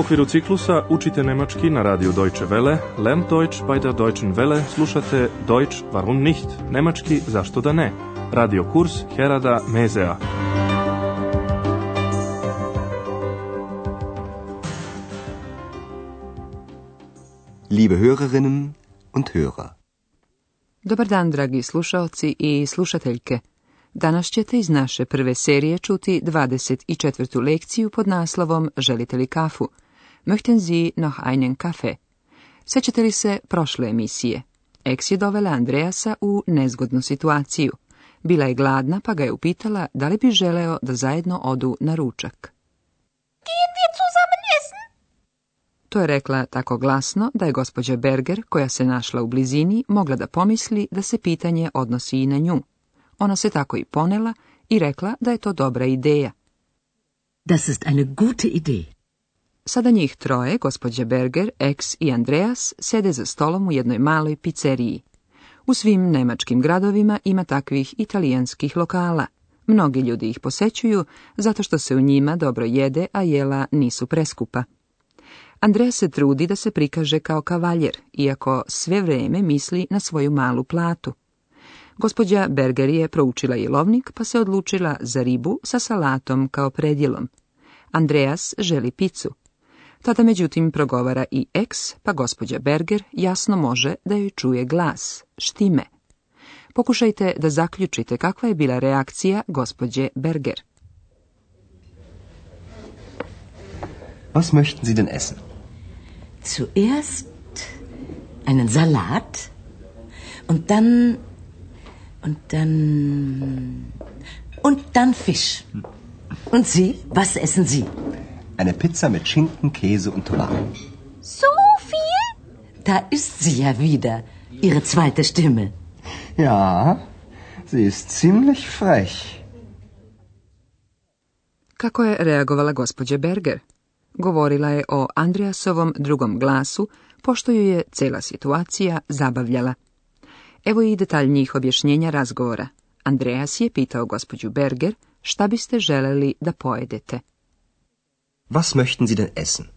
okviru ciklusa učite nemački na radiju Deutsche Welle, Lern Deutsch bei der Deutschen Welle, slušate Deutsch warum nicht, nemački zašto da ne, radio kurs Herada Mezea. Liebe Hörerinnen und Hörer. Dobar dan, dragi slušalci i slušateljke. Danas ćete iz naše prve serije čuti 24. lekciju pod naslovom Želite li kafu? Möchten Sie noch einen kafe? Sećate li se prošle emisije? Eks je dovela Andreasa u nezgodnu situaciju. Bila je gladna pa ga je upitala da li bi želeo da zajedno odu na ručak. To je rekla tako glasno da je gospođa Berger, koja se našla u blizini, mogla da pomisli da se pitanje odnosi i na nju. Ona se tako i ponela i rekla da je to dobra ideja. Das ist eine gute Idee. Sada njih troje, gospođa Berger, Ex i Andreas, sede za stolom u jednoj maloj pizzeriji. U svim nemačkim gradovima ima takvih italijanskih lokala. Mnogi ljudi ih posećuju zato što se u njima dobro jede, a jela nisu preskupa. Andreas se trudi da se prikaže kao kavaljer, iako sve vrijeme misli na svoju malu platu. Gospođa Berger je proučila jelovnik pa se odlučila za ribu sa salatom kao predjelom. Andreas želi picu. Tada međutim progovara i ex, pa gospođa Berger jasno može da joj čuje glas, štime. Pokušajte da zaključite kakva je bila reakcija gospođe Berger. Was möchten Sie denn essen? Zuerst einen Salat und dann und dann und dann Fisch. Und Sie, was essen Sie? Eine Pizza mit Schinken, Käse und Tomaten. So viel? Da ist sie ja wieder, ihre zweite Stimme. Ja, sie ist ziemlich frech. Kako je reagovala gospođa Berger? Govorila je o Andreasovom drugom glasu, pošto ju je cela situacija zabavljala. Evo i detaljnijih objašnjenja razgovora. Andreas je pitao gospođu Berger šta biste želeli da pojedete. Was möchten Sie denn essen?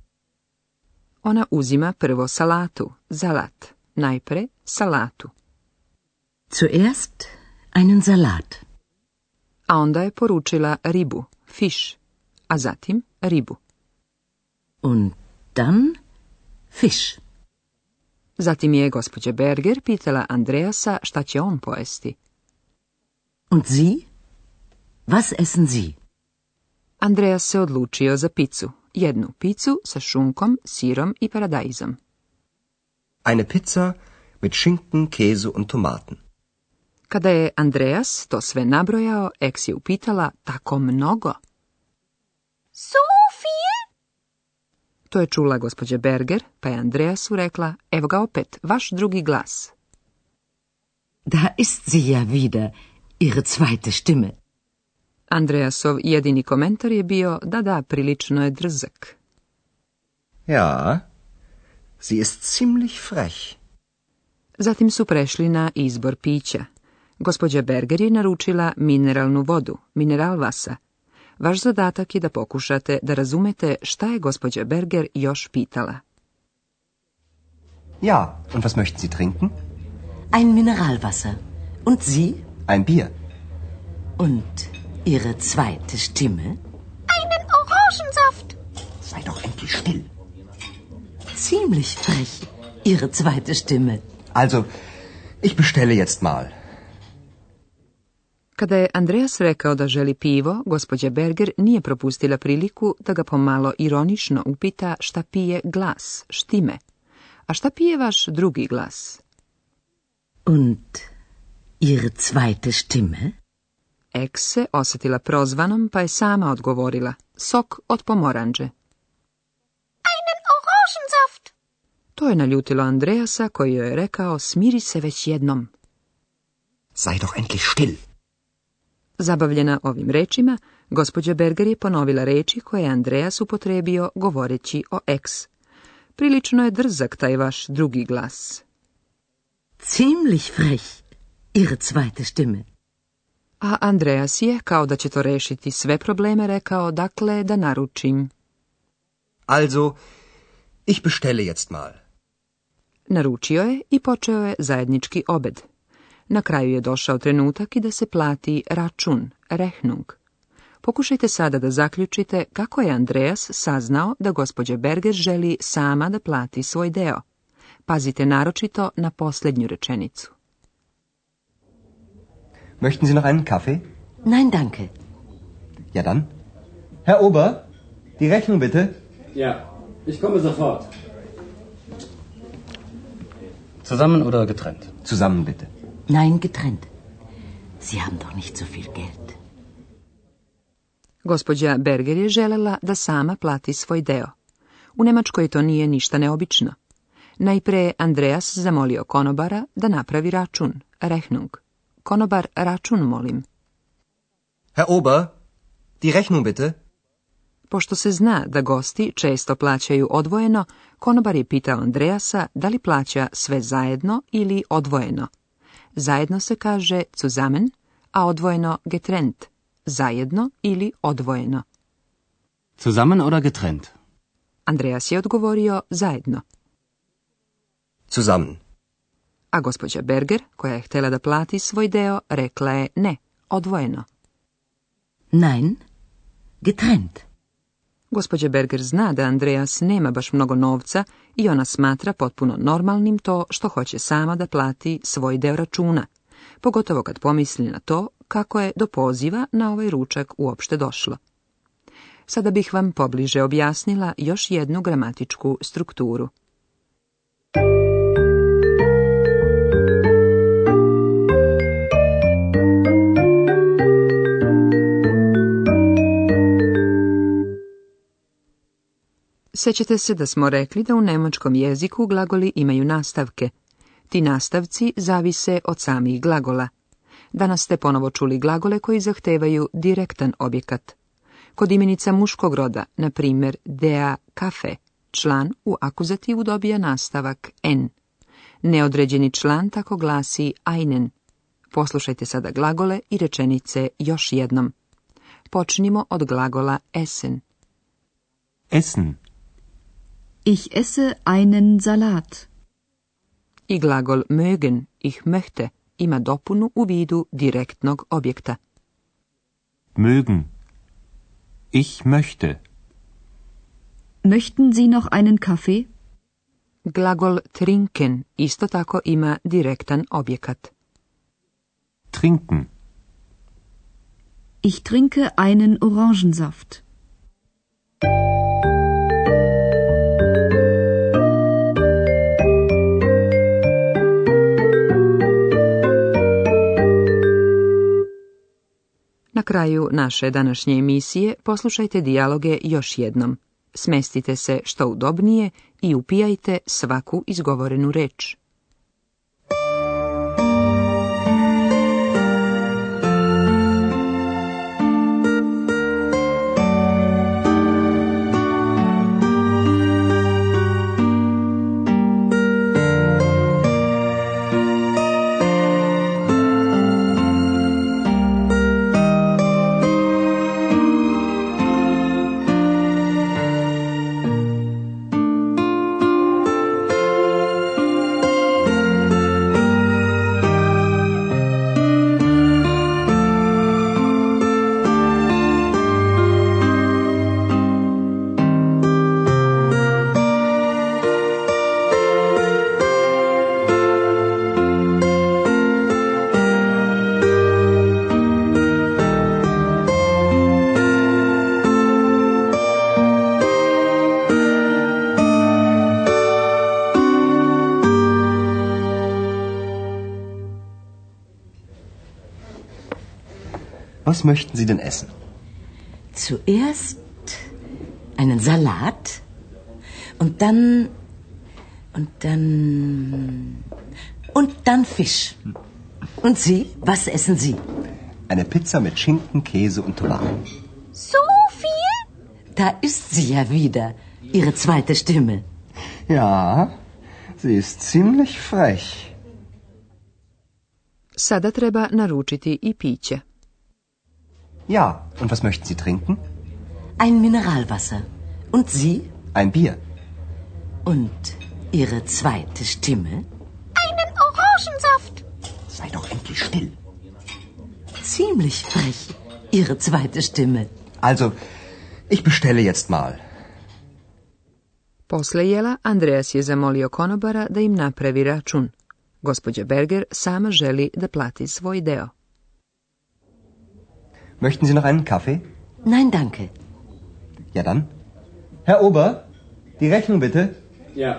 Ona uzima prvo salatu, salat. Najpre salatu. Zuerst einen Salat. A onda je poručila ribu, fisch. a zatim ribu. Und dann fisch. Zatim je gospođa Berger pitala Andreasa šta će on pojesti. Und Sie? Was essen Sie? Andreja se odlučio za picu. Jednu picu sa šunkom, sirom i paradajzom. Eine pizza mit Schinken, Käse und Tomaten. Kada je Andreas to sve nabrojao, Eks je upitala tako mnogo. So viel? To je čula gospođa Berger, pa je Andreasu rekla, evo ga opet, vaš drugi glas. Da ist sie ja wieder, ihre zweite Stimme. Andreasov jedini komentar je bio da da, prilično je drzak. Ja, sie ist ziemlich frech. Zatim su prešli na izbor pića. Gospođa Berger je naručila mineralnu vodu, mineral vasa. Vaš zadatak je da pokušate da razumete šta je gospođa Berger još pitala. Ja, und was möchten Sie trinken? Ein Mineralwasser. Und Sie? Ein Bier. Und Ihre zweite Stimme? Einen Orangensaft. Sei doch endlich still. Ziemlich frech. Ihre zweite Stimme. Also, ich bestelle jetzt mal. Kada je Andreas rekao da želi pivo, gospođa Berger nije propustila priliku da ga pomalo ironično upita šta pije glas, štime. A šta pije vaš drugi glas? Und ihre zweite Stimme? Eks se osjetila prozvanom, pa je sama odgovorila. Sok od pomoranđe. Einen orangensaft! To je naljutilo Andreasa, koji joj je rekao, smiri se već jednom. Sei doch endlich still! Zabavljena ovim rečima, gospođa Berger je ponovila reči koje je Andreas upotrebio govoreći o eks. Prilično je drzak taj vaš drugi glas. Ziemlich frech, ihre zweite stimme a Andreas je, kao da će to rešiti sve probleme, rekao dakle da naručim. Also, ich bestelle jetzt mal. Naručio je i počeo je zajednički obed. Na kraju je došao trenutak i da se plati račun, rehnung. Pokušajte sada da zaključite kako je Andreas saznao da gospođa Berger želi sama da plati svoj deo. Pazite naročito na posljednju rečenicu. Möchten Sie noch einen Kaffee? Nein, danke. Ja dann. Herr Ober, die Rechnung bitte. Ja, ich komme sofort. Zusammen oder getrennt? Zusammen bitte. Nein, getrennt. Sie haben doch nicht so viel Geld. Gospodja Berger je želela da sama plati svoj deo. U Nemačkoj to nije ništa neobično. Najpre Andreas zamolio konobara da napravi račun, rehnung. Konobar, račun molim. Herr Ober, die Rechnung bitte. Pošto se zna da gosti često plaćaju odvojeno, konobar je pitao Andreasa da li plaća sve zajedno ili odvojeno. Zajedno se kaže zusammen, a odvojeno getrennt, zajedno ili odvojeno. Zusammen oder getrennt? Andreas je odgovorio zajedno. Zusammen a gospođa Berger, koja je htjela da plati svoj deo, rekla je ne, odvojeno. Nein, getrennt. Gospođa Berger zna da Andreas nema baš mnogo novca i ona smatra potpuno normalnim to što hoće sama da plati svoj deo računa, pogotovo kad pomisli na to kako je do poziva na ovaj ručak uopšte došlo. Sada bih vam pobliže objasnila još jednu gramatičku strukturu. Sećate se da smo rekli da u nemačkom jeziku glagoli imaju nastavke. Ti nastavci zavise od samih glagola. Danas ste ponovo čuli glagole koji zahtevaju direktan objekat. Kod imenica muškog roda, na primjer dea kafe, član u akuzativu dobija nastavak n. Neodređeni član tako glasi einen. Poslušajte sada glagole i rečenice još jednom. Počnimo od glagola esen. Essen. Ich esse einen Salat. I glagol mögen, ich möchte, ima dopunu u vidu direktnog objekta. Mögen. Ich möchte. Möchten Sie noch einen Kaffee? Glagol trinken isto tako ima direktan objekat. Trinken. Ich trinke einen Orangensaft. Na kraju naše današnje emisije poslušajte dijaloge još jednom. Smestite se što udobnije i upijajte svaku izgovorenu reč. Was möchten Sie denn essen? Zuerst einen Salat und dann und dann und dann Fisch. Und Sie, was essen Sie? Eine Pizza mit Schinken, Käse und Tomaten. So viel? Da ist sie ja wieder, Ihre zweite Stimme. Ja, sie ist ziemlich frech. Sada treba naručiti i piće. Ja, und was möchten Sie trinken? Ein Mineralwasser. Und Sie? Ein Bier. Und Ihre zweite Stimme? Einen Orangensaft. Sei doch endlich still. Ziemlich frech, Ihre zweite Stimme. Also, ich bestelle jetzt mal. Posle jela, Andreas je zamolio konobara da im napravi račun. Gospođa Berger sama želi da plati svoj deo. Möchten Sie noch einen Kaffee? Nein, danke. Ja dann. Herr Ober, die Rechnung bitte. Ja,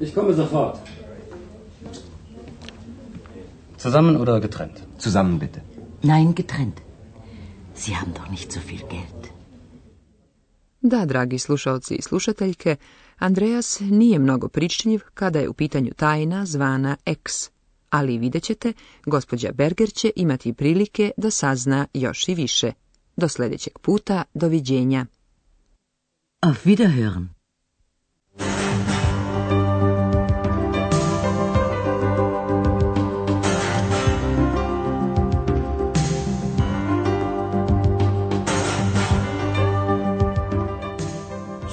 ich komme sofort. Zusammen oder getrennt? Zusammen bitte. Nein, getrennt. Sie haben doch nicht so viel Geld. Da, dragi slušalci i slušateljke, Andreas nije mnogo pričnjiv kada je u pitanju tajna zvana X. ali vidjet ćete, gospođa Berger će imati prilike da sazna još i više. Do sljedećeg puta, doviđenja. Auf Wiederhören.